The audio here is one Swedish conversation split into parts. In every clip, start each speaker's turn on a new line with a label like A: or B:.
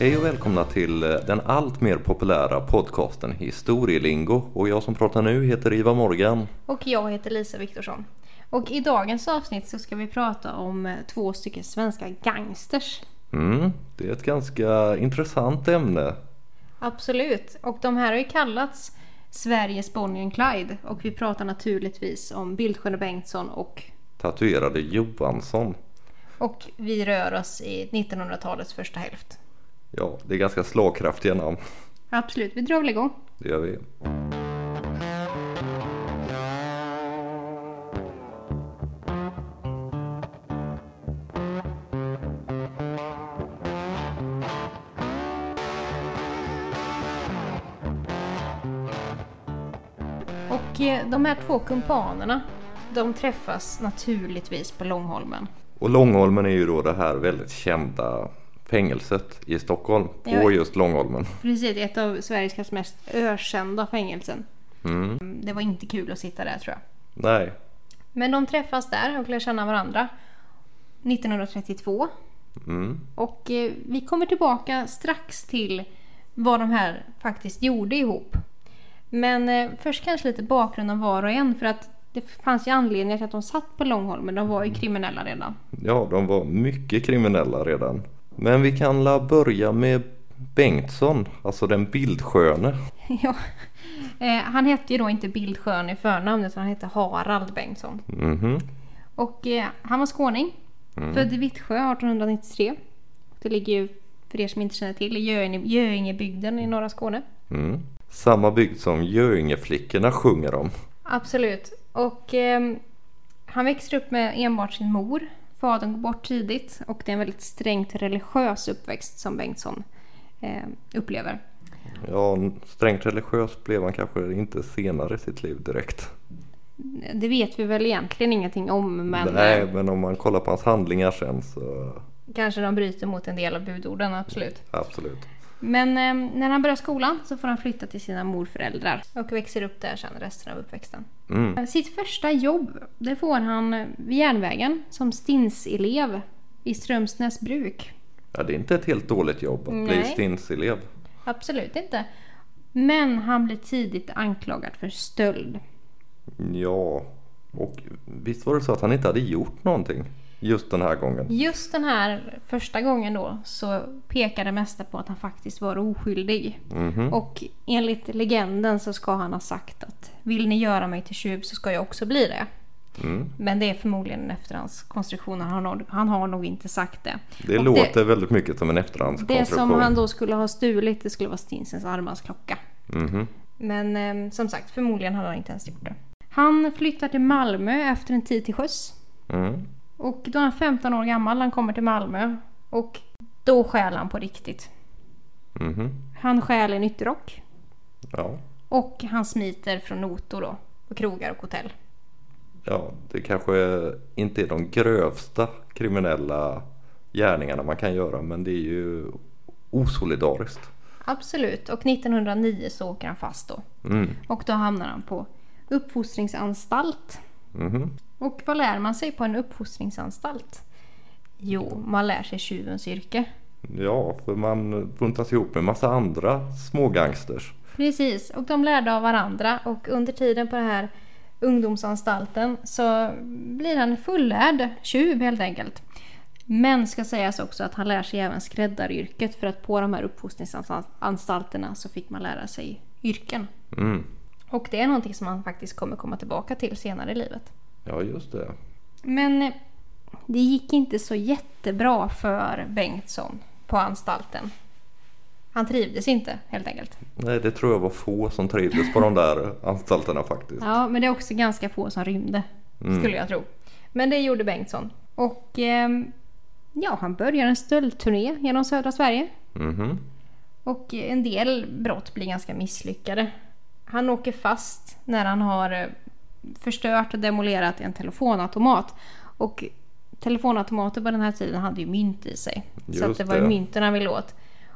A: Hej och välkomna till eh, den allt mer populära podcasten Historielingo och jag som pratar nu heter Ivar Morgan.
B: Och jag heter Lisa Viktorsson. Och i dagens avsnitt så ska vi prata om eh, två stycken svenska gangsters.
A: Mm, det är ett ganska intressant ämne.
B: Absolut. Och de här har ju kallats Sveriges Bonnie and Clyde. Och vi pratar naturligtvis om Bildsköne Bengtsson och...
A: Tatuerade Johansson.
B: Och vi rör oss i 1900-talets första hälft.
A: Ja, det är ganska slagkraftiga namn.
B: Absolut, vi drar väl igång.
A: Det gör vi.
B: Och eh, de här två kumpanerna, de träffas naturligtvis på Långholmen.
A: Och Långholmen är ju då det här väldigt kända fängelset i Stockholm på
B: Ja.
A: just Långholmen.
B: Precis, ett av Sveriges kanske mest ökända fängelsen.
A: Mm.
B: Det var inte kul att sitta där tror jag.
A: Nej,
B: Men de träffas där och lär känna varandra 1932.
A: mm.
B: Och eh, vi kommer tillbaka strax till vad de här faktiskt gjorde ihop. Men eh, först kanske lite bakgrund om var och en för att det fanns ju anledningar till att de satt på Långholmen. De var ju kriminella redan.
A: ja de var mycket kriminella redan. Men vi kan la börja med Bengtsson, alltså den bildsköne.
B: ja. eh, han hette ju då inte Bildskön i förnamn utan han hette Harald Bengtsson.
A: Mhm.
B: Och eh, han var skåning. Född i Vittsjö 1893. Det ligger ju, för er som inte känner till, i Göinge, Göingebygden i norra Skåne.
A: Mm. Samma bygd som Göingeflickorna sjunger om.
B: Absolut. Och eh, han växer upp med enbart sin mor. Fadern går bort tidigt och det är en väldigt strängt religiös uppväxt som Bengtsson eh, upplever.
A: Ja, strängt religiös blev han kanske inte senare i sitt liv direkt.
B: Det vet vi väl egentligen ingenting om men
A: Nej,
B: eh,
A: men om man kollar på hans handlingar sen så
B: kanske de bryter mot en del av budorden, absolut.
A: absolut.
B: Men eh, när han börjar skolan så får han flytta till sina morföräldrar och växer upp där sen resten av uppväxten.
A: Mm.
B: Sitt första jobb det får han eh, vid järnvägen som stinselev i Strömsnäs bruk.
A: Ja, det är inte ett helt dåligt jobb att bli
B: Nej.
A: stinselev.
B: Absolut inte. Men han blir tidigt anklagad för stöld.
A: Ja, och visst var det så att han inte hade gjort någonting just den här gången?
B: Just den här första gången då så pekar det mesta på att han faktiskt var oskyldig.
A: Mhm.
B: Och enligt legenden så ska han ha sagt att vill ni göra mig till tjuv så ska jag också bli det.
A: Mm.
B: Men det är förmodligen en efterhandskonstruktion. Han har, han har nog inte sagt det.
A: Det
B: Och
A: låter väldigt mycket som en
B: Det
A: efterhandskonstruktion.
B: som han då skulle ha stulit det skulle vara Stinsens armbandsklocka.
A: Mhm.
B: Men eh, som sagt, förmodligen hade han inte ens gjort det. Han flyttar till Malmö efter en tid till sjöss.
A: Mm.
B: Och då är han 15 år gammal, han kommer till Malmö. Och då stjäl han på riktigt.
A: Mhm.
B: Han stjäl en ytterrock.
A: Ja.
B: Och han smiter från notor då. På krogar och hotell.
A: ja, det kanske inte är de grövsta kriminella gärningarna man kan göra men det är ju osolidariskt.
B: Absolut. Och 1909 så åker han fast då.
A: Mm.
B: Och då hamnar han på uppfostringsanstalt.
A: Mhm.
B: Och vad lär man sig på en uppfostringsanstalt? Jo, man lär sig tjuvens yrke.
A: Ja, för man buntas ihop med massa andra smågangsters.
B: Precis, och de lärde av varandra och under tiden på den här ungdomsanstalten så blir han fullärd tjuv helt enkelt. Men ska sägas också att han lär sig även skräddaryrket för att på de här uppfostringsanstalterna så fick man lära sig yrken.
A: Mm.
B: Och det är någonting som han faktiskt kommer komma tillbaka till senare i livet.
A: Ja, just det.
B: Men eh, det gick inte så jättebra för Bengtsson på anstalten. Han trivdes inte helt enkelt.
A: Nej, det tror jag var få som trivdes på de där anstalterna faktiskt.
B: Ja, men det är också ganska få som rymde, skulle jag tro. Men det gjorde Bengtsson. Och ehm, ja, han börjar en stöldturné genom södra Sverige.
A: Mhm.
B: Och en del brott blir ganska misslyckade. Han åker fast när han har eh, förstört och demolerat en telefonautomat. Och telefonautomater på den här tiden hade ju mynt i sig. så
A: Just
B: att det var ju
A: det.
B: mynten han ville åt.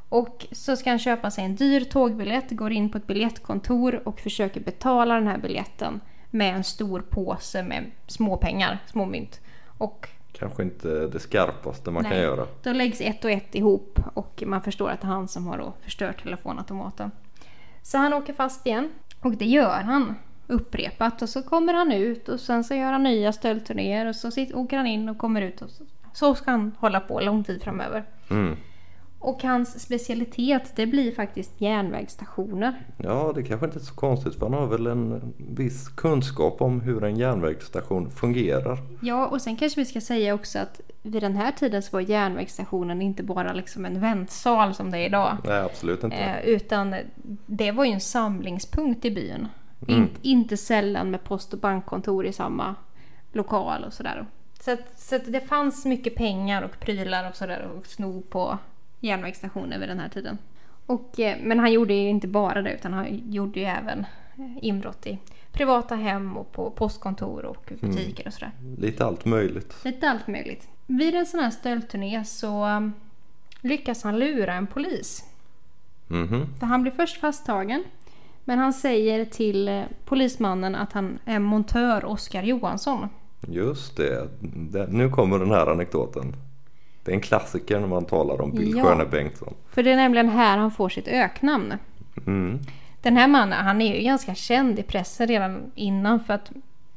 B: Och så ska han köpa sig en dyr tågbiljett, går in på ett biljettkontor och försöker betala den här biljetten med en stor påse med småpengar, småmynt. Och
A: kanske inte det skarpaste man kan
B: Nej.
A: göra.
B: Då läggs ett och ett ihop och man förstår att det är han som har då förstört telefonautomaten. Så han åker fast igen. Och det gör han upprepat. Och så kommer han ut och sen så gör han nya stöldturnéer och så åker han in och kommer ut. Och så, så ska han hålla på lång tid framöver.
A: Mm.
B: Och hans specialitet det blir faktiskt järnvägsstationer.
A: Ja, det kanske inte är så konstigt för han har väl en viss kunskap om hur en järnvägsstation fungerar.
B: Ja, och sen kanske vi ska säga också att vid den här tiden så var järnvägsstationen inte bara liksom en väntsal som det är idag.
A: Nej, absolut inte.
B: Eh, utan det var ju en samlingspunkt i byn.
A: Mm.
B: In, inte sällan med post och bankkontor i samma lokal och sådär. Så, att, så att det fanns mycket pengar och prylar och sådär och sno på järnvägsstationer vid den här tiden. Och, eh, men han gjorde ju inte bara det utan han gjorde ju även eh, inbrott i privata hem och på postkontor och butiker och sådär.
A: Lite allt möjligt.
B: Lite allt möjligt. Vid en sån här stöldturné så um, lyckas han lura en polis.
A: Mhm.
B: För han blir först fasttagen. Men han säger till eh, polismannen att han är montör Oskar Johansson.
A: Just det. Nu kommer den här anekdoten. Det är en klassiker när man talar om Bill
B: Ja.
A: Sköne Bengtsson.
B: För det är nämligen här han får sitt öknamn.
A: Mm.
B: Den här mannen, han är ju ganska känd i pressen redan innan för att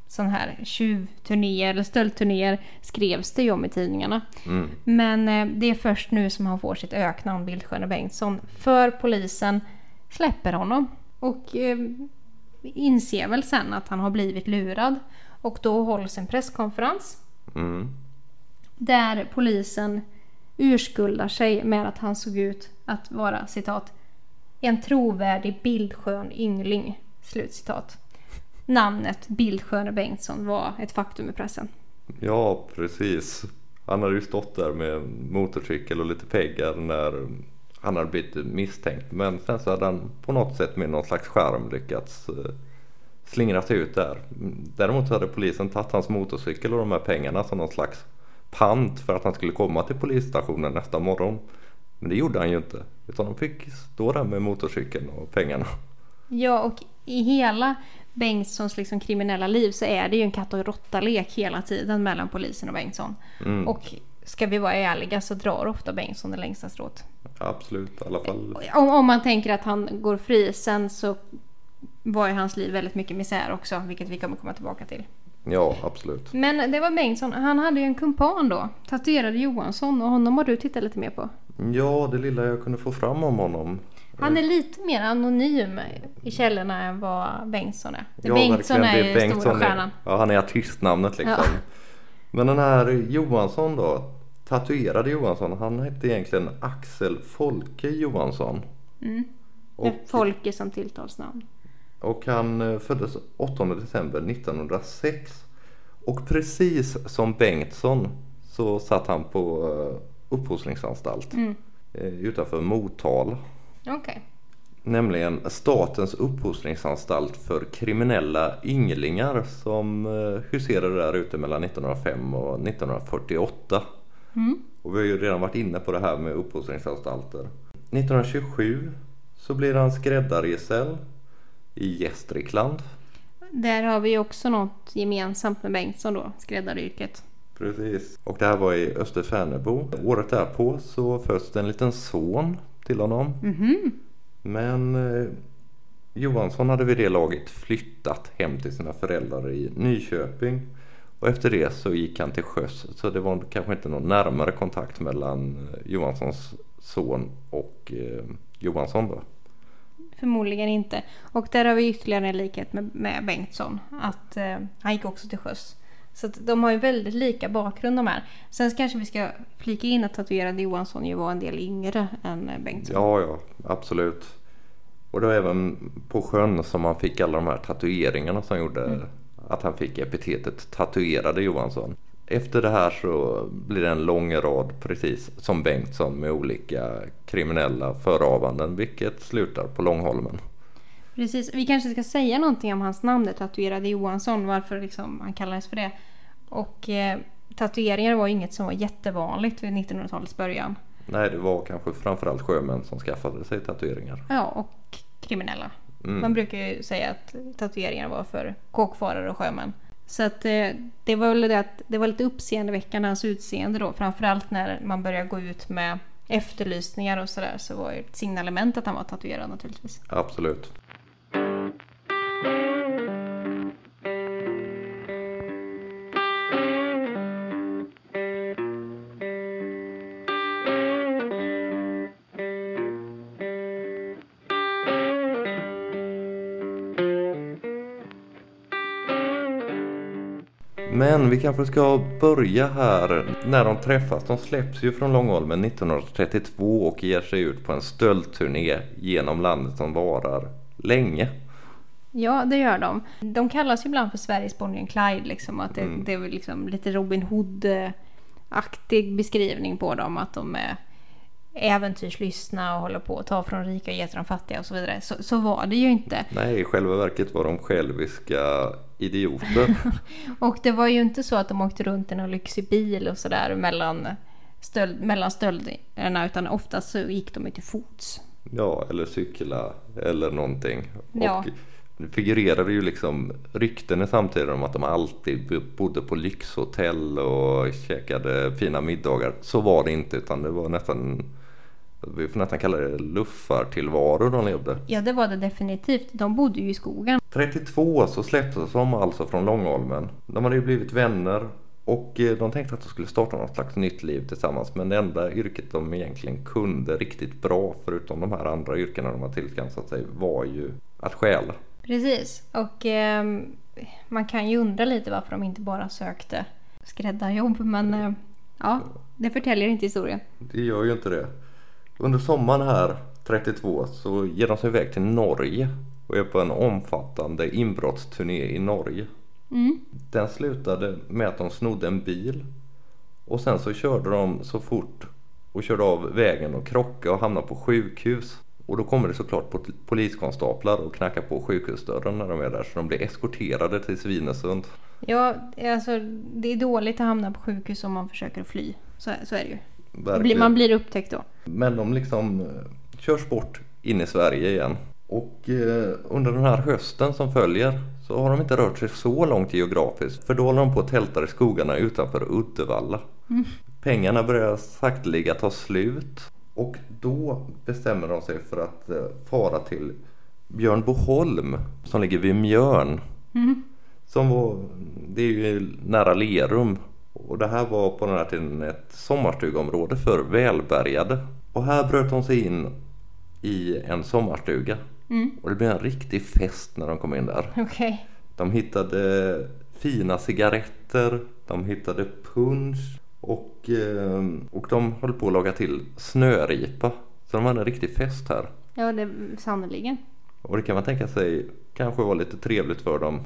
B: sån här tjuvturnéer eller stöldturnéer skrevs det ju om i tidningarna.
A: Mm.
B: Men eh, det är först nu som han får sitt öknamn Bildsköne Bengtsson. För polisen släpper honom och eh, inser väl sen att han har blivit lurad. Och då hålls en presskonferens
A: Mm
B: där polisen urskuldar sig med att han såg ut att vara citat en trovärdig bildskön yngling. Slutcitat. Namnet Bildsköne Bengtsson var ett faktum i pressen.
A: Ja, precis. Han hade ju stått där med motorcykel och lite pengar när han hade blivit misstänkt. Men sen så hade han på något sätt med någon slags skärm lyckats eh, slingra sig ut där. Däremot så hade polisen tagit hans motorcykel och de här pengarna som någon slags pant för att han skulle komma till polisstationen nästa morgon. Men det gjorde han ju inte. Utan de fick stå där med motorcykeln och pengarna.
B: Ja, och i hela Bengtssons liksom kriminella liv så är det ju en katt och råtta-lek hela tiden mellan polisen och Bengtsson.
A: Mm.
B: Och ska vi vara ärliga så drar ofta Bengtsson det längsta strået.
A: Absolut, i alla fall.
B: Om, om man tänker att han går fri, sen så var ju hans liv väldigt mycket misär också, vilket vi kommer komma tillbaka till.
A: Ja, absolut.
B: Men det var Bengtsson, han hade ju en kumpan då, tatuerade Johansson och honom har du tittat lite mer på.
A: Ja, det lilla jag kunde få fram om honom.
B: Han är lite mer anonym i källorna än vad Bengtsson är.
A: Ja,
B: Bengtsson
A: verkligen.
B: är ju stora
A: Bengtsson är-
B: stjärnan.
A: Ja, han är artistnamnet liksom.
B: Ja.
A: Men den här Johansson då, tatuerade Johansson, han hette egentligen Axel Folke Johansson.
B: Mm.
A: Och,
B: Folke som tilltalsnamn.
A: Och han eh, föddes 8 december 1906. Och precis som Bengtsson så satt han på eh, uppfostringsanstalt
B: Mm.
A: eh, utanför Motala.
B: Okej.
A: Nämligen Statens uppfostringsanstalt för kriminella ynglingar som huserade där ute mellan 1905 och 1948.
B: Mm.
A: Och vi har ju redan varit inne på det här med uppfostringsanstalter. 1927 så blir han skräddargesäll i Gästrikland.
B: Där har vi också något gemensamt med Bengtsson då, skräddaryrket.
A: Precis. Och det här var i Österfärnebo. Året därpå så föds det en liten son till honom.
B: Mhm.
A: Men eh, Johansson hade vid det laget flyttat hem till sina föräldrar i Nyköping. Och efter det så gick han till sjöss. Så det var kanske inte någon närmare kontakt mellan eh, Johanssons son och eh, Johansson då.
B: Förmodligen inte. Och där har vi ytterligare en likhet med, med Bengtsson. Att eh, han gick också till sjöss. Så de har ju väldigt lika bakgrund de här. Sen kanske vi ska flika in att tatuerade Johansson ju var en del yngre än eh, Bengtsson.
A: Ja, ja, absolut. Och det var även på sjön som han fick alla de här tatueringarna som gjorde att han fick epitetet tatuerade Johansson. Efter det här så blir det en lång rad precis som Bengtsson med olika kriminella förehavanden vilket slutar på Långholmen.
B: Precis. Vi kanske ska säga någonting om hans namn, det tatuerade Johansson. Varför liksom han kallades för det. Och eh, tatueringar var inget som var jättevanligt vid 1900-talets början.
A: Nej, det var kanske framförallt sjömän som skaffade sig tatueringar.
B: Ja, och kriminella.
A: Mm.
B: Man brukar ju säga att tatueringar var för kåkfarare och sjömän. Så att eh, det var väl det att det var lite uppseendeväckande hans alltså utseende då. Framförallt när man började gå ut med efterlysningar och sådär så var ju ett signalement att han var tatuerad naturligtvis.
A: Absolut. Men vi kanske ska börja här när de träffas. De släpps ju från Långholmen 1932 och ger sig ut på en stöldturné genom landet som varar länge.
B: Ja, det gör de. De kallas ju ibland för Sveriges Bonnie and Clyde. Liksom, att det,
A: Mm.
B: det är liksom lite Robin Hood-aktig beskrivning på dem. Att de är äventyrslystna och håller på att ta från rika och ge till de fattiga och så vidare. Så, så var det ju inte.
A: Nej, i själva verket var de själviska idioter.
B: Och det var ju inte så att de åkte runt i någon lyxig bil och sådär mellan, stöld, mellan stölderna. Utan oftast så gick de ju till fots.
A: Ja, eller cykla eller någonting.
B: Ja.
A: Och figurerade ju liksom rykten i samtiden om att de alltid bodde på lyxhotell och käkade fina middagar. Så var det inte utan det var nästan, vi får nästan kalla det luffartillvaro de levde.
B: Ja, det var det definitivt. De bodde ju i skogen.
A: 32 så släpptes de alltså från Långholmen. De hade ju blivit vänner och eh, de tänkte att de skulle starta något slags nytt liv tillsammans. Men det enda yrket de egentligen kunde riktigt bra förutom de här andra yrkena de har tillskansat sig var ju att stjäla.
B: Precis. Och ehm, man kan ju undra lite varför de inte bara sökte skräddarjobb. Men eh, ja, det förtäljer inte historien.
A: Det gör ju inte det. Under sommaren här 32 så ger de sig iväg till Norge och är på en omfattande inbrottsturné i Norge.
B: Mm.
A: Den slutade med att de snodde en bil och sen så körde de så fort och körde av vägen och krockade och hamnade på sjukhus. Och då kommer det såklart pol- poliskonstaplar och knackar på sjukhusdörren när de är där så de blir eskorterade till Svinesund.
B: Ja, alltså det är dåligt att hamna på sjukhus om man försöker fly. Så, så är det ju.
A: Verkligen.
B: man blir upptäckt då.
A: Men de liksom eh, körs bort in i Sverige igen. Och eh, under den här hösten som följer så har de inte rört sig så långt geografiskt. För då håller de på att tälta i skogarna utanför Uddevalla. Pengarna börjar sakteliga ta slut. Och då bestämmer de sig för att eh, fara till Björnboholm som ligger vid Mjörn. Som var, det är ju nära Lerum. Och det här var på den här tiden ett sommarstugområde för välbärgade. Och här bröt de sig in i en sommarstuga. Och det blev en riktig fest när de kom in där.
B: Okej.
A: De hittade fina cigaretter, de hittade punsch och, eh, och de höll på att laga till snöripa. Så de hade en riktig fest här.
B: Ja, det sannerligen.
A: Och det kan man tänka sig kanske var lite trevligt för dem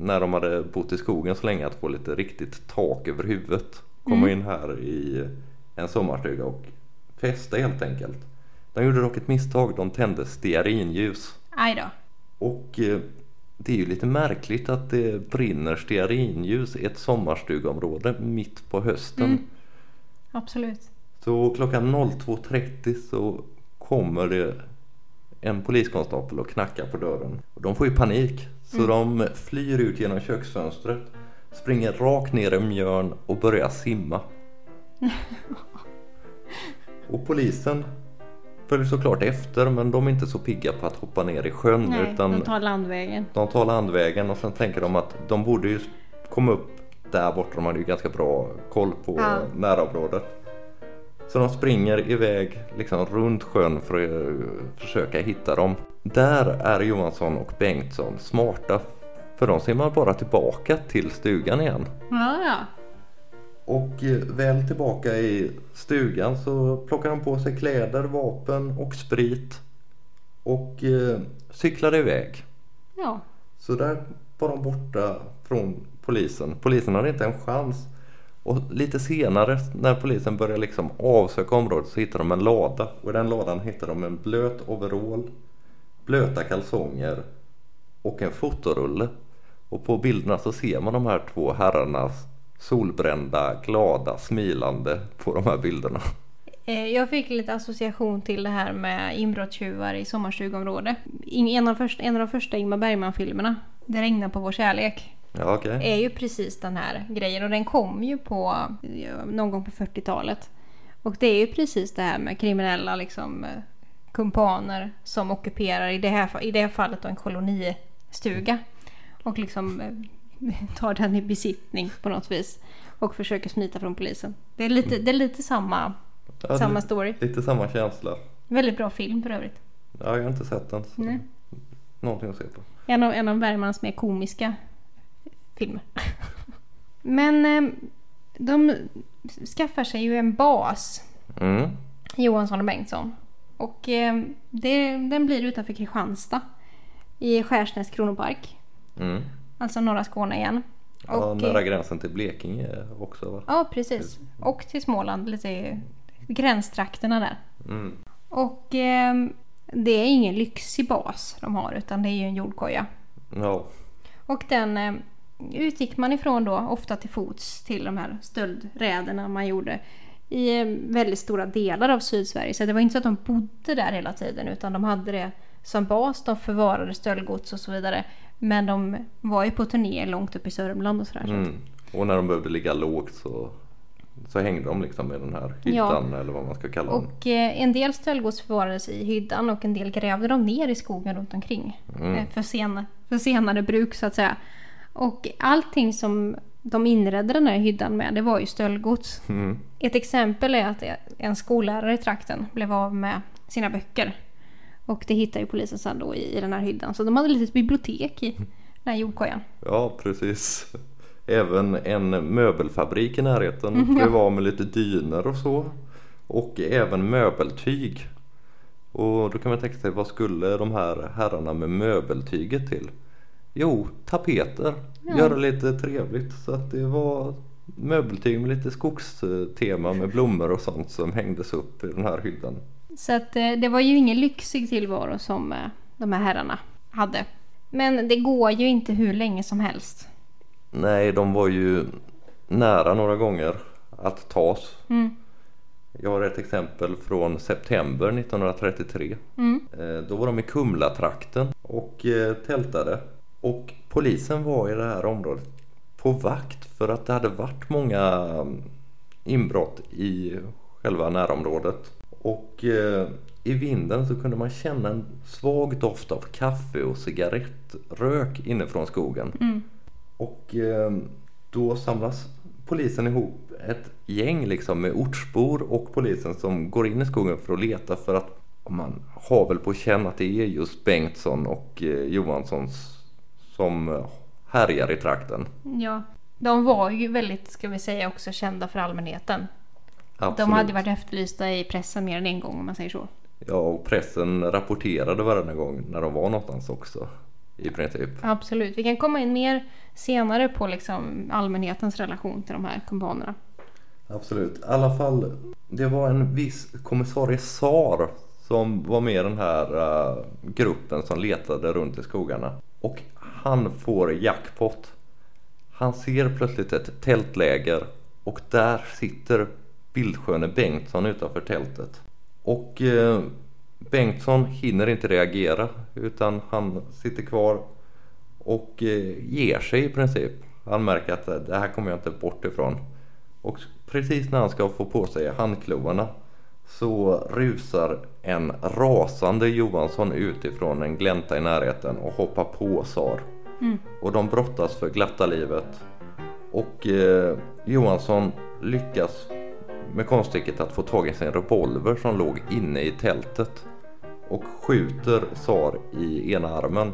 A: när de hade bott i skogen så länge att få lite riktigt tak över huvudet. Komma in här i en sommarstuga och festa helt enkelt. De gjorde dock ett misstag, de tände stearinljus.
B: Aj då.
A: Och eh, det är ju lite märkligt att det brinner stearinljus i ett sommarstugområde mitt på hösten.
B: Absolut.
A: Så klockan 02.30 så kommer det en poliskonstapel och knackar på dörren. De får ju panik så de flyr ut genom köksfönstret, springer rakt ner i Mjörn och börjar simma. och polisen följer såklart efter men de är inte så pigga på att hoppa ner i sjön
B: Nej,
A: utan
B: de tar landvägen.
A: de tar landvägen och sen tänker de att de borde ju komma upp där borta. De hade ju ganska bra koll på
B: Ja.
A: närområdet. Så de springer iväg liksom runt sjön för att försöka hitta dem. Där är Johansson och Bengtsson smarta för de simmar bara tillbaka till stugan igen.
B: Ja, ja.
A: Och eh, väl tillbaka i stugan så plockar de på sig kläder, vapen och sprit och eh, cyklar iväg.
B: Ja.
A: Så där var de borta från polisen. Polisen hade inte en chans. Och lite senare när polisen börjar liksom avsöka området så hittar de en lada. Och i den ladan hittar de en blöt overall, blöta kalsonger och en fotorulle. Och på bilderna så ser man de här två herrarna solbrända, glada, smilande på de här bilderna.
B: Eh, Jag fick lite association till det här med inbrottstjuvar i sommarstugområde. En av, första, en av de första Ingmar Bergman-filmerna. Det regnar på vår kärlek.
A: Ja, okej.
B: är ju precis den här grejen och den kom ju på ja, någon gång på 40-talet. Och det är ju precis det här med kriminella liksom eh, kumpaner som ockuperar i det här, i det här fallet då en kolonistuga. Och liksom eh, tar den i besittning på något vis. Och försöker smita från polisen. Det är lite, det är lite samma,
A: Ja,
B: samma story.
A: Lite samma känsla.
B: Väldigt bra film för övrigt.
A: Ja, jag har inte sett den. Så
B: Nej.
A: Någonting att se på.
B: En av, en av Bergmans mer komiska filmer. Men eh, de skaffar sig ju en bas,
A: Mm.
B: Johansson och Bengtsson. Och eh, det, den blir utanför Kristianstad. I Skärsnäs kronopark.
A: Mm.
B: Alltså norra Skåne igen.
A: Ja,
B: Och,
A: nära
B: eh,
A: gränsen till Blekinge också va?
B: Ja, precis. Och till Småland, lite gränstrakterna där.
A: Mm.
B: Och eh, det är ingen lyxig bas de har utan det är ju en jordkoja.
A: Ja.
B: Och den eh, utgick man ifrån då ofta till fots till de här stöldräderna man gjorde i eh, väldigt stora delar av Sydsverige. Så det var inte så att de bodde där hela tiden utan de hade det som bas. De förvarade stöldgods och så vidare. Men de var ju på turné långt upp i Sörmland och sådär.
A: Mm. Och när de behövde ligga lågt så, så hängde de liksom med den här
B: Ja.
A: hyttan eller vad man ska kalla den.
B: Och eh, en del stöldgods förvarades i hyddan och en del grävde de ner i skogen runt omkring.
A: Mm.
B: Eh, för, sen, för senare bruk så att säga. Och allting som de inredde den här hyddan med det var ju stöldgods.
A: Mm.
B: Ett exempel är att en skollärare i trakten blev av med sina böcker. Och det hittade ju polisen sen då i, i den här hyddan. Så de hade ett litet bibliotek i den här jordkojan.
A: Ja, precis. Även en möbelfabrik i närheten
B: Mhm,
A: blev av med lite dyner och så. Och även möbeltyg. Och då kan man tänka sig vad skulle de här herrarna med möbeltyget till? Jo, tapeter.
B: Ja.
A: Göra lite trevligt. Så att det var möbeltyg med lite skogstema med blommor och sånt som hängdes upp i den här hyddan.
B: Så att eh, det var ju ingen lyxig tillvaro som eh, de här herrarna hade. Men det går ju inte hur länge som helst.
A: Nej, de var ju nära några gånger att tas.
B: Mm.
A: Jag har ett exempel från september 1933.
B: Mm.
A: Eh, Då var de i Kumlatrakten och tältade. Och polisen var i det här området på vakt för att det hade varit många mm, inbrott i själva närområdet. Och eh, i vinden så kunde man känna en svag doft av kaffe och cigarettrök inifrån skogen.
B: Mm.
A: Och eh, då samlas polisen ihop ett gäng liksom med ortsbor och polisen som går in i skogen för att leta för att man har väl på känn att det är just Bengtsson och eh, Johanssons som eh, härjar i trakten.
B: Ja. De var ju väldigt, ska vi säga, också kända för allmänheten.
A: Absolut.
B: De hade varit efterlysta i pressen mer än en gång om man säger så.
A: Ja, och pressen rapporterade varenda gång när de var någonstans också. I princip.
B: Absolut. Vi kan komma in mer senare på liksom allmänhetens relation till de här kumpanerna.
A: Absolut. I alla fall, det var en viss kommissarie Sar som var med i den här eh, gruppen som letade runt i skogarna. Och han får jackpot. Han ser plötsligt ett tältläger och där sitter bildsköne Bengtsson utanför tältet. Och eh, Bengtsson hinner inte reagera utan han sitter kvar och eh, ger sig i princip. Han märker att det här kommer jag inte bort ifrån. Och precis när han ska få på sig handklovarna så rusar en rasande Johansson utifrån en glänta i närheten och hoppar på Sar.
B: Mm.
A: Och de brottas för glatta livet. Och eh, Johansson lyckas med konststycket att få tag i sin revolver som låg inne i tältet. Och skjuter Sar i ena armen.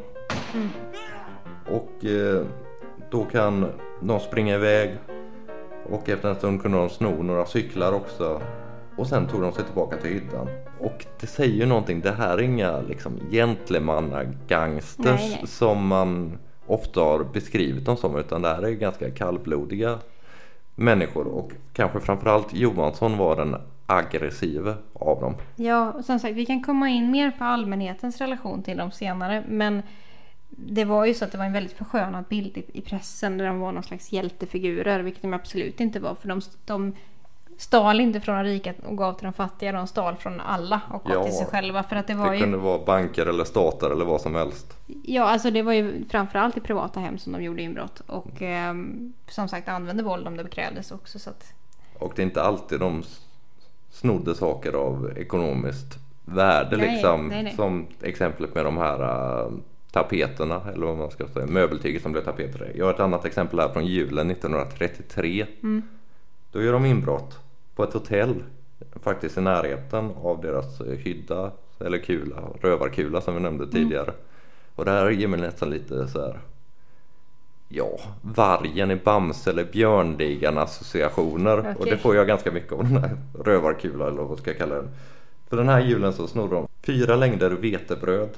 B: Mm.
A: Och eh, då kan de springa iväg. Och efter en stund kunde de sno några cyklar också. Och sen tog de sig tillbaka till hyddan. Och det säger ju någonting. Det här är inga liksom gentlemannagangsters som man ofta har beskrivit dem som. Utan det här är ganska kallblodiga människor. Och kanske framförallt Johansson var den aggressive av dem.
B: Ja, och som sagt, vi kan komma in mer på allmänhetens relation till dem senare. Men det var ju så att det var en väldigt förskönad bild i, i pressen där de var någon slags hjältefigurer, vilket de absolut inte var. För de, de stal inte från de rika och gav till de fattiga. De stal från alla och gav
A: Ja.
B: till sig själva. För att det var
A: Det
B: ju...
A: kunde vara banker eller stater eller vad som helst.
B: Ja, alltså det var ju framförallt i privata hem som de gjorde inbrott. Och ehm, som sagt använde våld om det krävdes också. Så att,
A: Och det är inte alltid de snodde saker av ekonomiskt värde
B: Nej,
A: liksom.
B: nej, nej.
A: Som exemplet med de här äh, tapeterna eller vad man ska säga, möbeltyget som blev tapeter. Jag har ett annat exempel här från julen 1933.
B: Mm.
A: Då gör de inbrott på ett hotell faktiskt i närheten av deras hydda eller kula, rövarkula som vi
B: Mm.
A: nämnde tidigare. Och det här ger mig nästan lite så här Ja, vargen i Bamse eller Björnligan associationer. Och
B: Okej.
A: det får jag ganska mycket av den här rövarkula eller vad ska jag kalla den. För den här julen så snodde de fyra längder vetebröd,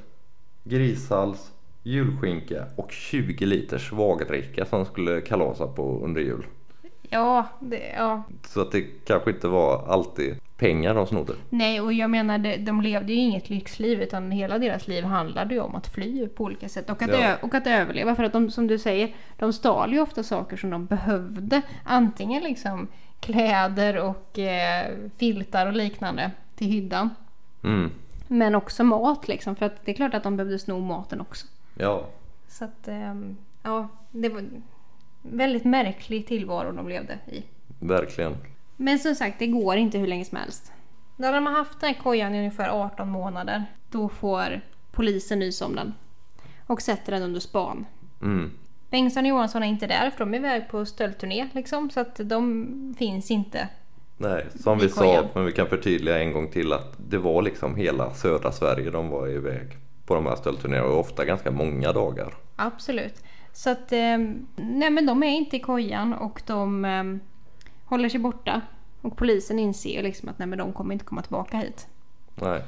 A: grishals, julskinka och 20 liter svagdricka som skulle kalasa på under jul.
B: Ja, det, ja,
A: Så att det kanske inte var alltid pengar de snodde.
B: Nej, och jag menar de, de levde ju inget lyxliv utan hela deras liv handlade ju om att fly på olika sätt och att,
A: Ja.
B: ö- och att överleva. För att de, som du säger, de stal ju ofta saker som de behövde. Antingen liksom kläder och eh, filtar och liknande till hyddan.
A: Mm.
B: Men också mat liksom, för att det är klart att de behövde sno maten också.
A: Ja,
B: Så att, ehm, ja, det var väldigt märklig tillvaro de levde i.
A: verkligen.
B: Men som sagt, det går inte hur länge som helst. När de har haft den här kojan i ungefär 18 månader, då får polisen nys om den. Och sätter den under span.
A: Mm.
B: Bengtsson och Johansson är inte där, för de är iväg på stöldturné liksom. Så att de finns inte.
A: Nej, som vi
B: kojan.
A: sa, men vi kan förtydliga en gång till att det var liksom hela södra Sverige de var iväg på de här stöldturnéerna och ofta ganska många dagar.
B: Absolut. Så att, ehm, nej men de är inte i kojan och de ehm, håller sig borta. Och polisen inser liksom att nej men de kommer inte komma tillbaka hit.
A: Nej,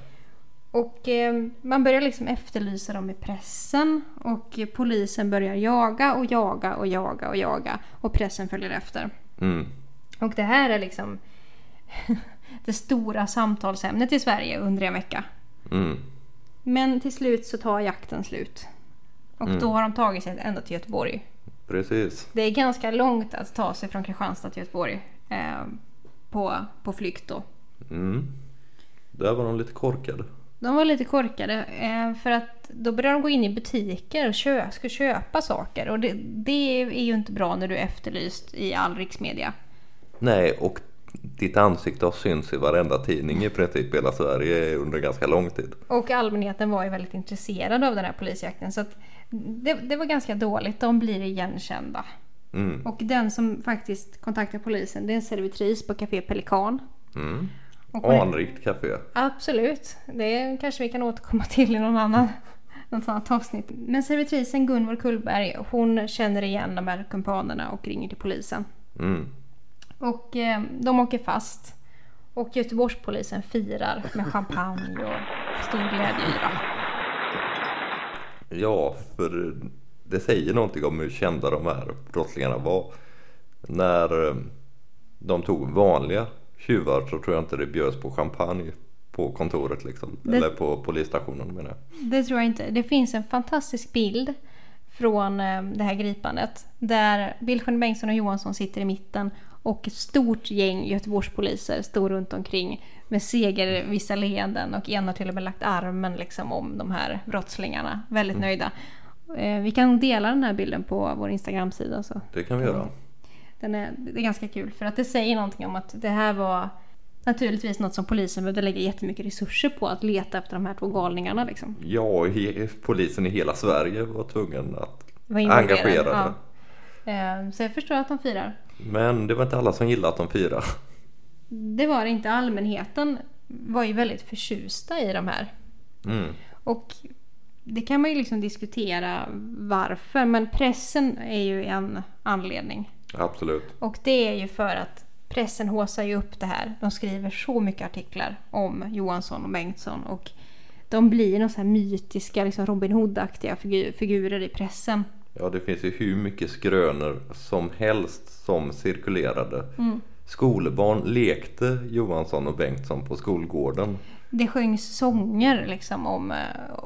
B: Och eh, man börjar liksom efterlysa dem i pressen och polisen börjar jaga och jaga och jaga och jaga och pressen följer efter.
A: mm.
B: Och det här är liksom det stora samtalsämnet i Sverige under en vecka.
A: Mm.
B: Men till slut så tar jakten slut. Och
A: Mm.
B: då har de tagit sig ända till Göteborg.
A: precis.
B: Det är ganska långt att ta sig från Kristianstad till Göteborg eh, på, på flykt då.
A: Mm. Där var de lite korkade.
B: De var lite korkade eh, för att då började de gå in i butiker och kö ska köpa saker. Och det, det är ju inte bra när du är efterlyst i all riksmedia.
A: Nej, och ditt ansikte har synts i varenda tidning i princip hela Sverige under ganska lång tid.
B: Och allmänheten var ju väldigt intresserad av den här polisjakten. Så att det, det var ganska dåligt. De blir igenkända.
A: Mm.
B: Och den som faktiskt kontaktar polisen det är en servitris på Café Pelikan.
A: Mm. Anrikt café.
B: Absolut. Det kanske vi kan återkomma till i någon annan, något annat avsnitt. Men servitrisen Gunvor Kullberg hon känner igen de här kumpanerna och ringer till polisen.
A: Mm.
B: Och eh, de åker fast. Och Göteborgspolisen firar med champagne och stor glädjeyra.
A: Ja, för det säger någonting om hur kända de här brottslingarna var. När eh, de tog vanliga tjuvar så tror jag inte det bjöds på champagne på kontoret liksom.
B: Det-
A: Eller på polisstationen menar jag.
B: Det tror jag inte. Det finns en fantastisk bild från eh, det här gripandet. Där Billsjön Bengtsson och Johansson sitter i mitten och ett stort gäng Göteborgspoliser står runt omkring med segervissa leenden och en har till och med lagt armen liksom om de här brottslingarna. Väldigt nöjda. Eh, Vi kan dela den här bilden på vår Instagram-sida. Så.
A: Det kan vi göra.
B: Den är, det är ganska kul för att det säger någonting om att det här var naturligtvis något som polisen behövde lägga jättemycket resurser på att leta efter de här två galningarna. Liksom.
A: Ja, he- polisen i hela Sverige var tvungen att
B: var involverade.
A: Engagerade.
B: Ja. Eh, Så jag förstår att de firar.
A: Men det var inte alla som gillade att de firade.
B: Det var det inte. Allmänheten var ju väldigt förtjusta i de här.
A: Mm.
B: Och det kan man ju liksom diskutera varför. Men pressen är ju en anledning.
A: Absolut.
B: Och det är ju för att pressen håsar ju upp det här. De skriver så mycket artiklar om Johansson och Bengtsson. Och de blir några så här mytiska, liksom Robin Hood-aktiga figu- figurer i pressen.
A: Ja, det finns ju hur mycket skrönor som helst som cirkulerade. Skolbarn lekte Johansson och Bengtsson på skolgården.
B: Det sjöngs sånger liksom om, eh,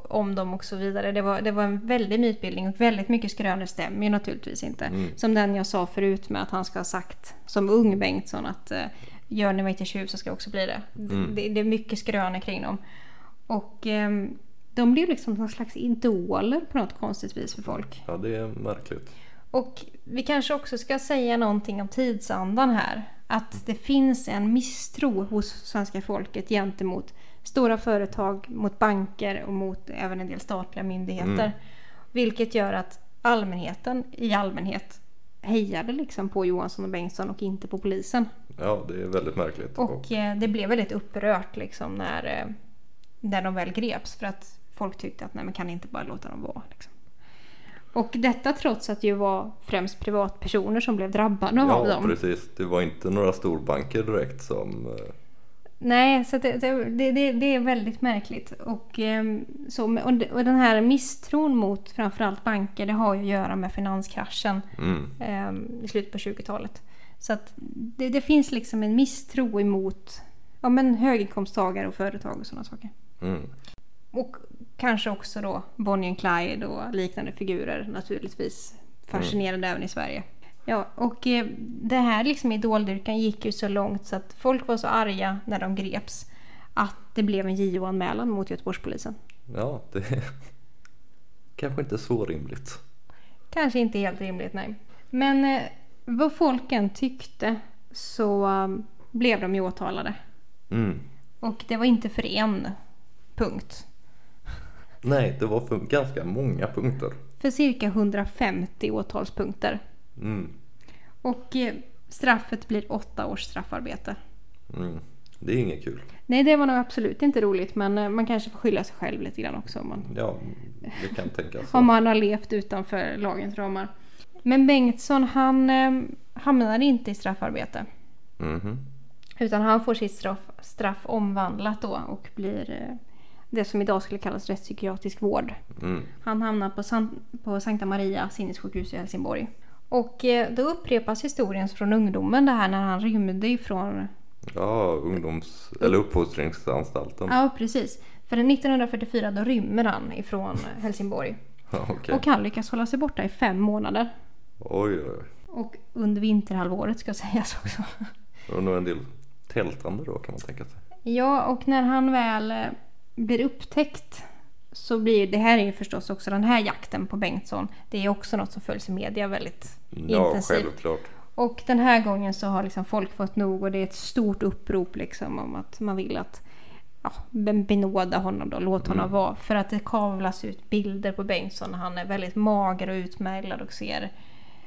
B: om dem och så vidare. Det var, det var en väldig mytbildning och väldigt mycket skrönor stämmer ju naturligtvis inte. Som den jag sa förut med att han ska ha sagt som ung Bengtsson att eh, gör ni mig till tjuv så ska jag också bli det.
A: Mm.
B: Det, det är mycket skrönor kring dem. Och ehm, de blev liksom någon slags idoler på något konstigt vis för folk.
A: Ja, det är märkligt.
B: Och vi kanske också ska säga någonting om tidsandan här. Att det finns en misstro hos svenska folket gentemot stora företag, mot banker och mot även en del statliga myndigheter. Vilket gör att allmänheten i allmänhet hejade liksom på Johansson och Bengtsson och inte på polisen.
A: Ja, det är väldigt märkligt.
B: Och eh, det blev väldigt upprört liksom när, eh, när de väl greps. För att folk tyckte att nej men kan inte bara låta dem vara. Liksom. Och detta trots att det ju var främst privatpersoner som blev drabbade av
A: Ja,
B: dem.
A: precis. Det var inte några storbanker direkt som... eh,
B: Nej, så det, det, det, det är väldigt märkligt. Och, ehm, så, och den här misstron mot framförallt banker det har ju att göra med finanskraschen
A: Mm,
B: ehm, i slutet på 20-talet. Så att det, det finns liksom en misstro emot ja, men höginkomsttagare och företag och sådana saker.
A: mm.
B: Och kanske också då Bonnie and Clyde och liknande figurer naturligtvis fascinerande även i Sverige. Ja, och eh, det här liksom idoldyrkan gick ju så långt så att folk var så arga när de greps att det blev en JO-anmälan mot Göteborgspolisen.
A: Ja, det är kanske inte så rimligt.
B: Kanske inte helt rimligt, nej. Men eh, vad folken tyckte så eh, blev de ju åtalade.
A: Mm.
B: Och det var inte för en punkt.
A: Nej, det var för ganska många punkter.
B: För cirka 150 åtalspunkter.
A: Mm.
B: Och eh, straffet blir åtta års straffarbete.
A: Mm. Det är inget kul.
B: Nej, det var nog absolut inte roligt men eh, man kanske får skylla sig själv lite grann också om man,
A: Ja, det kan tänkas
B: om man har levt utanför lagens ramar. Men Bengtsson han eh, hamnade inte i straffarbete.
A: Mhm.
B: Utan han får sitt straff, straff omvandlat då och blir eh, det som idag skulle kallas rättspsykiatrisk vård.
A: Mm.
B: Han hamnar på, San, på Sankta Maria sinnessjukhus i Helsingborg. Och eh, då upprepas historien från ungdomen det här när han rymde ifrån
A: Ja, ungdoms eller uppfostringsanstalten.
B: Ja, precis. För 1944 då rymmer han ifrån Helsingborg.
A: Okej.
B: Och han lyckas hålla sig borta i fem månader.
A: Oj, oj, oj.
B: Och under vinterhalvåret ska sägas också.
A: Det var nog en del tältande då kan man tänka sig.
B: Ja, och när han väl eh, blir upptäckt så blir det här är ju förstås också den här jakten på Bengtsson. Det är också något som följs i media väldigt
A: Ja,
B: intensivt.
A: självklart.
B: Och den här gången så har liksom folk fått nog och det är ett stort upprop liksom om att man vill att ja, ben- benåda honom då, låt honom vara. För att det kavlas ut bilder på Bengtsson när han är väldigt mager och utmärglad och ser...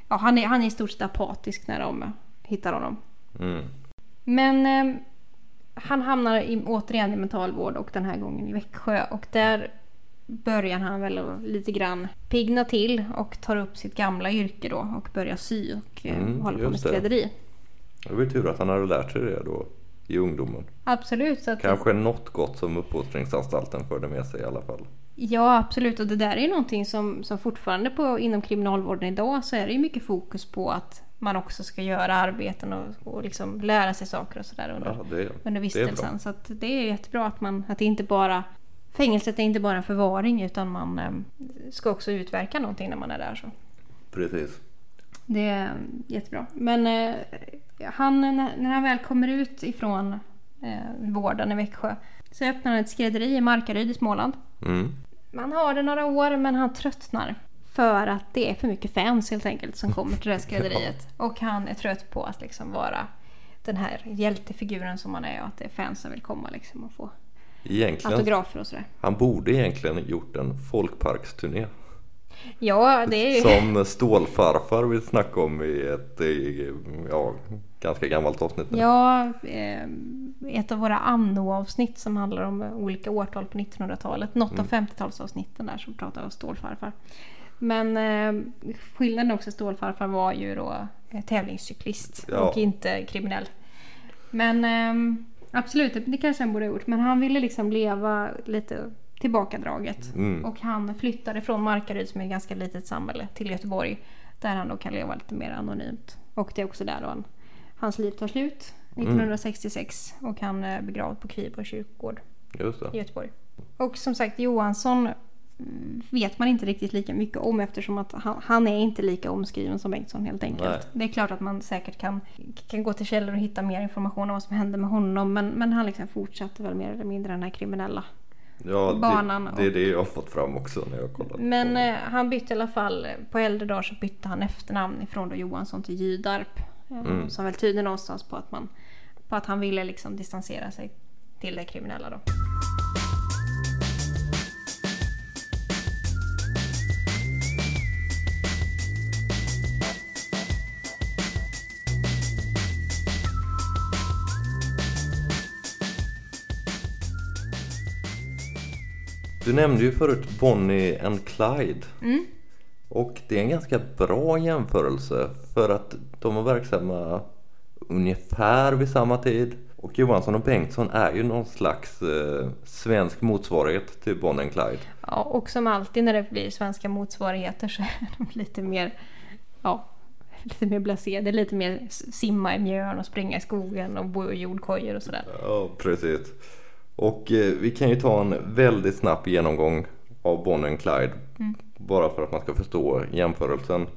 B: Ja, han är, han är i stort sett apatisk när de hittar honom.
A: Mm.
B: Men eh, han hamnar i, återigen i mentalvård och den här gången i Växjö. Och där börjar han väl lite grann pigna till och tar upp sitt gamla yrke då och börjar sy och eh,
A: Mm,
B: håller på med skrädderi.
A: Det var ju tur att han hade lärt sig det då i ungdomen.
B: Absolut. Att,
A: Kanske något gott som uppfostringsanstalten förde med sig i alla fall.
B: Ja, absolut. Och det där är ju någonting som, som fortfarande på, inom kriminalvården idag så är det ju mycket fokus på att man också ska göra arbeten och, och liksom lära sig saker och sådär under,
A: Ja, det,
B: under vistelsen. Så det är jättebra att man att det inte bara Fängelset är inte bara en förvaring utan man eh, ska också utverka någonting när man är där. Så.
A: Precis.
B: Det är jättebra. Men eh, han, när när han väl kommer ut ifrån eh, vården i Växjö så öppnar han ett skrädderi i Markaryd i Småland.
A: Mm.
B: Man har det några år men han tröttnar. För att det är för mycket fans helt enkelt som kommer till det här skrädderiet. Och han är trött på att liksom vara den här hjältefiguren som han är och att det är fans som vill komma liksom och få
A: Egentligen,
B: autografer och sådär.
A: han borde egentligen gjort en folkparksturné.
B: Ja, det är ju...
A: Som Stålfarfar vill snacka om i ett ja, ganska gammalt avsnitt nu.
B: Ja, eh, ett av våra anno-avsnitt som handlar om olika årtal på 1900-talet. Något av 50-talsavsnitten där som pratar om stålfarfar. Men eh, skillnaden också, stålfarfar var ju då eh, tävlingscyklist
A: Ja.
B: och inte kriminell. Men eh, absolut, det, kanske han borde ha gjort. Men han ville liksom leva lite tillbakadraget.
A: Mm.
B: Och han flyttade från Markaryd som är ett ganska litet samhälle till Göteborg. Där han då kan leva lite mer anonymt. Och det är också där då han, hans liv tar slut. 1966 och han är begravd på Kviborg kyrkogård i. Göteborg. Och som sagt Johansson vet man inte riktigt lika mycket om eftersom att han, han är inte lika omskriven som Bengtsson helt enkelt.
A: Nej.
B: Det är klart att man säkert kan, kan gå till källor och hitta mer information om vad som hände med honom men, men han liksom fortsatte väl mer eller mindre den här kriminella.
A: Ja,
B: Banan
A: det, det är det jag har fått fram också när jag kollat.
B: Men eh, han bytte i alla fall, på äldre dagar så bytte han efternamn ifrån då Johansson till Gydarp. Eh,
A: Mm.
B: Som väl tyder någonstans på att, man, på att han ville liksom distansera sig till det kriminella då.
A: Du nämnde ju förut Bonnie and Clyde.
B: Mm.
A: Och det är en ganska bra jämförelse för att de var verksamma ungefär vid samma tid. Och Johansson och Bengtsson är ju någon slags eh, svensk motsvarighet till Bonnie and Clyde.
B: Ja, och som alltid när det blir svenska motsvarigheter så är de lite mer, ja, lite mer blasé. Det är lite mer simma i mjön och springa i skogen och bo i jordkojor och sådär.
A: Ja, precis. Och eh, vi kan ju ta en väldigt snabb genomgång av Bonnie and Clyde. Bara för att man ska förstå jämförelsen.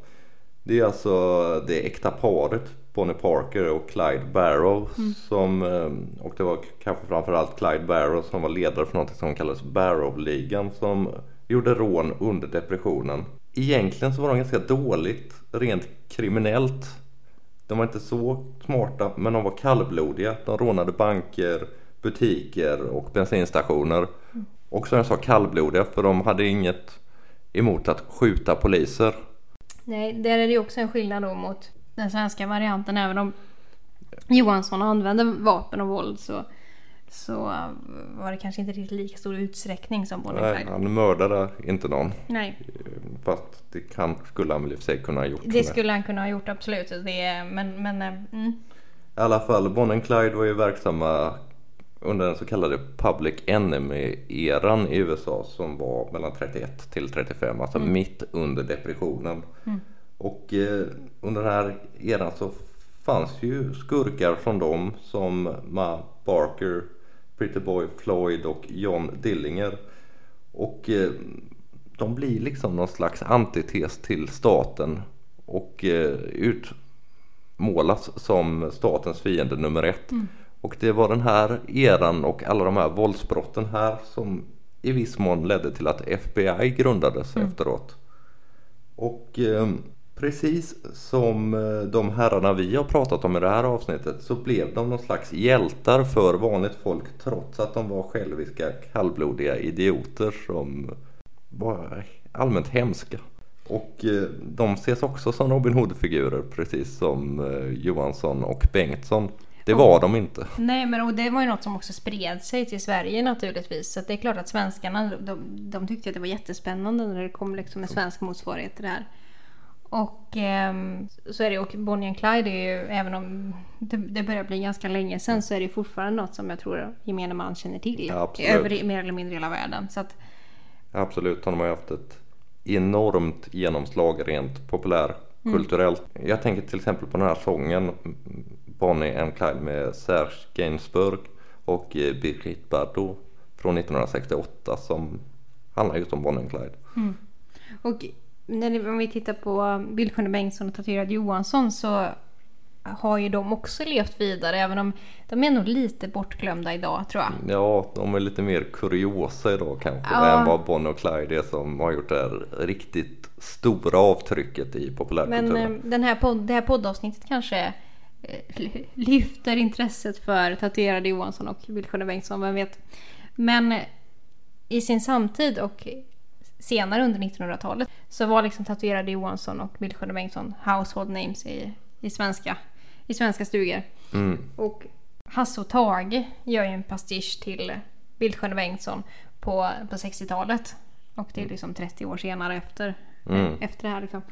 A: Det är alltså det äkta paret Bonnie Parker och Clyde Barrow som, eh, och det var kanske framförallt Clyde Barrow som var ledare för något som kallades Barrow-ligan som gjorde rån under depressionen. Egentligen så var de ganska dåligt rent kriminellt de var inte så smarta men de var kallblodiga. De rånade banker, butiker och bensinstationer. Och som jag sa kallblodiga för de hade inget emot att skjuta poliser.
B: Nej, där är det ju också en skillnad då mot den svenska varianten. Även om Johansson använde vapen och våld så, så var det kanske inte riktigt lika stor utsträckning som Bonnie
A: Nej,
B: Clyde.
A: han mördade inte någon.
B: Nej,
A: Fast det kan, skulle han väl i och för sig kunna ha gjort.
B: det skulle han kunna ha gjort absolut. Det, men, men eh, mm.
A: I alla fall, Bonnie Clyde var ju verksamma under den så kallade Public Enemy-eran i USA som var mellan 31 till 35, alltså mitt under depressionen. Och eh, under den här eran så fanns ju skurkar från dem som Ma Barker, Pretty Boy Floyd och John Dillinger. Och eh, de blir liksom någon slags antites till staten och eh, utmålas som statens fiende nummer ett. Och det var den här eran och alla de här våldsbrotten här som i viss mån ledde till att FBI grundades efteråt. Och eh, precis som eh, de herrarna vi har pratat om i det här avsnittet så blev de någon slags hjältar för vanligt folk trots att de var själviska kallblodiga idioter som var allmänt hemska. Och eh, de ses också som Robin Hood-figurer precis som eh, Johansson och Bengtsson. Det var de inte.
B: Nej, men och det var ju något som också spred sig till Sverige naturligtvis. Så det är klart att svenskarna de, de tyckte att det var jättespännande när det kom liksom en svensk motsvarighet till det här. Och ehm, så är det och Bonnie and Clyde är ju, även om det, det börjar bli ganska länge sedan så är det ju fortfarande något som jag tror gemene man känner till.
A: Ja,
B: över mer eller mindre hela världen. Så att,
A: Absolut, de har ju haft ett enormt genomslag rent populärkulturellt. Jag tänker till exempel på den här sången Bonnie and Clyde med Serge Gainsbourg och eh, Brigitte Bardot från 1968 som handlar just om Bonnie and Clyde.
B: Och när om vi tittar på Bildsjön Bengtsson och tatuerad Johansson så har ju de också levt vidare även om de är nog lite bortglömda idag tror jag.
A: Ja, de är lite mer kuriosa idag kanske
B: Ja.
A: än vad Bonnie och Clyde är som har gjort det här riktigt stora avtrycket i
B: Men
A: populärkulturen.
B: eh, den här podd, det här poddavsnittet kanske lyfter intresset för tatuerade Johansson och Bildsjön Bengtsson, vem vet. Men eh, i sin samtid och senare under 1900-talet så var liksom tatuerade Johansson och Bildsjön Bengtsson household names i, i, svenska, i svenska stugor.
A: Mm.
B: Och Hasse och Tage gör ju en pastisch till Bildsjön Bengtsson på, på 60-talet. Och det är liksom 30 år senare efter,
A: Mm.
B: efter det här. Liksom.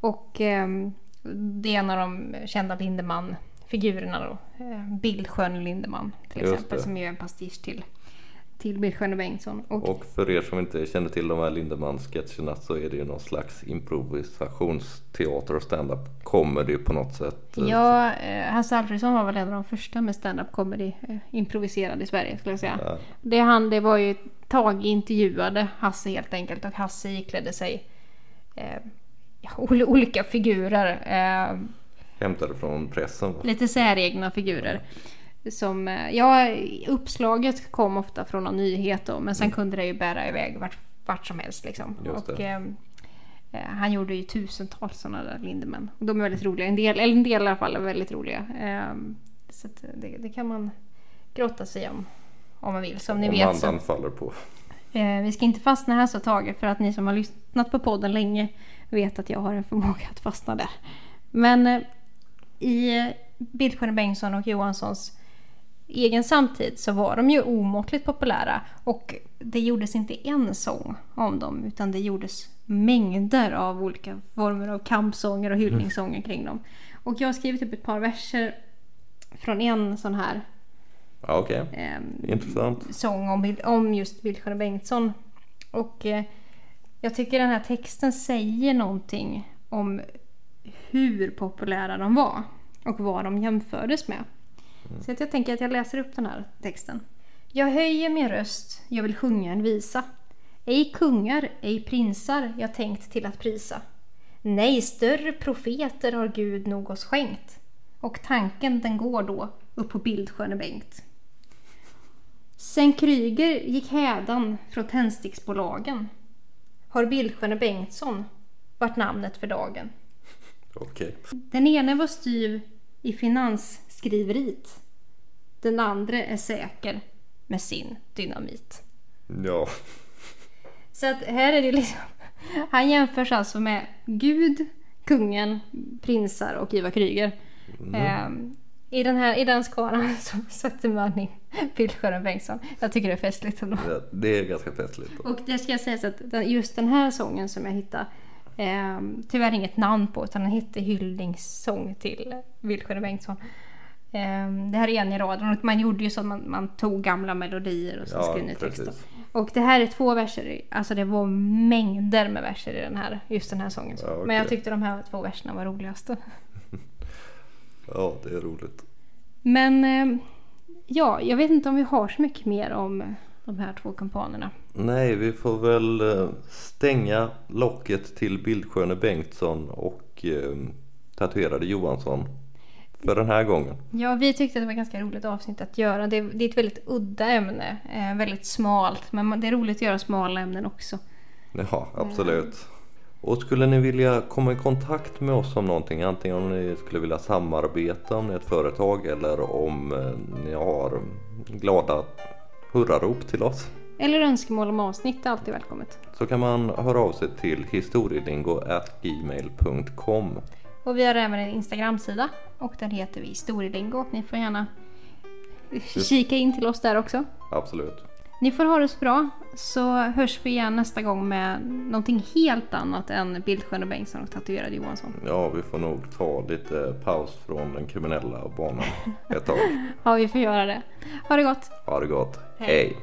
B: Och ehm, det är en av de kända Lindemann-figurerna då. Eh, Bildsjön Lindemann till
A: Just
B: exempel.
A: det.
B: Som gör en pastisch till, till Bildsköne Bengtsson. Och,
A: Och för er som inte känner till de här Lindemann-sketcherna så är det ju någon slags improvisationsteater och stand-up comedy på något sätt.
B: ja, eh, Hasse Alfredson var väl en av de första med stand-up comedy eh, improviserad i Sverige skulle jag säga.
A: Ja.
B: Det, han, det var ju Tage intervjuade Hasse helt enkelt och Hasse iklädde sig ja, ol- olika figurer. Eh,
A: Hämtade från pressen. va?
B: lite säregna figurer. Som, eh, ja, uppslaget kom ofta från någon nyhet då, men sen kunde det ju bära iväg vart, vart som helst liksom. Och, eh, eh, han gjorde ju tusentals sådana där Lindemann. Och de är väldigt roliga. En del, eller en del i alla fall är väldigt roliga. Eh, så det, det kan man grotta sig om. Om man vill. Som ni
A: Om
B: vet så
A: andan faller på.
B: Eh, vi ska inte fastna här så Tage för att ni som har lyssnat på podden länge vet att jag har en förmåga att fastna där. Men eh, i eh, Bengtsson och Johanssons egen samtid så var de ju omåttligt populära och det gjordes inte en sång om dem utan det gjordes mängder av olika former av kampsånger och hyllningssånger kring dem. Och jag har skrivit upp ett par verser från en sån här
A: Ja, Okej,
B: ehm,
A: intressant.
B: sång om, om just Bildsköne Bengtsson. Och eh, jag tycker den här texten säger någonting om hur populära de var och vad de jämfördes med. Så att jag tänker att jag läser upp den här texten. Jag höjer min röst, jag vill sjunga en visa. Ej kungar, ej prinsar jag tänkt till att prisa. Nej, större profeter har Gud nog oss skänkt. Och tanken den går då upp på Bildsköne Bengt. Sen Kryger gick hädan från tändsticksbolagen har Bildsköne Bengtsson varit namnet för dagen.
A: Okej.
B: Den ene var styv i finansskriveriet. Den andra är säker med sin dynamit.
A: Ja,
B: Så att här är det liksom... Han jämförs alltså med Gud, kungen, prinsar och Ivar Kryger. Ehm, i, den här, I den skalan så sätter man in Bildsköne Bengtsson. Jag tycker det är festligt ändå.
A: det- det är ganska festligt.
B: Och det ska jag säga så att just den här sången som jag hittade eh, tyvärr inget namn på utan den hette hyllningssång till Bildsköne Bengtsson. Eh, det här är en i raden man gjorde ju så att man, man tog gamla melodier och så
A: Ja,
B: skrev ny text. då.
A: precis.
B: Och det här är två verser, alltså det var mängder med verser i den här, just den här sången.
A: Ja, okej.
B: Men jag tyckte de här två verserna var roligast.
A: Ja, det är roligt.
B: Men eh, ja, jag vet inte om vi har så mycket mer om de här två kumpanerna.
A: Nej, vi får väl eh, stänga locket till Bildsköne Bengtsson och eh, tatuerade Johansson för den här gången.
B: Ja, vi tyckte att det var ett ganska roligt avsnitt att göra. Det är, det är ett väldigt udda ämne, eh, väldigt smalt. Men det är roligt att göra smala ämnen också.
A: Ja, absolut. Och skulle ni vilja komma i kontakt med oss om någonting, antingen om ni skulle vilja samarbeta om ni är ett företag eller om eh, ni har glada hurrarop till oss
B: Eller önskemål om avsnitt är alltid välkommet.
A: så kan man höra av sig till historielingo.gmail.com
B: Och vi har även en Instagram-sida och den heter vi Historielingo. Ni får gärna kika in till oss där också.
A: Absolut.
B: Ni får ha det så bra så hörs vi igen nästa gång med någonting helt annat än Bildsköne Bengtsson och tatuerade Johansson.
A: Ja, vi får nog ta lite paus från den kriminella banan ett tag.
B: Ja, vi får göra det. Ha det gott!
A: Ha det gott.
B: Hej.
A: Hej.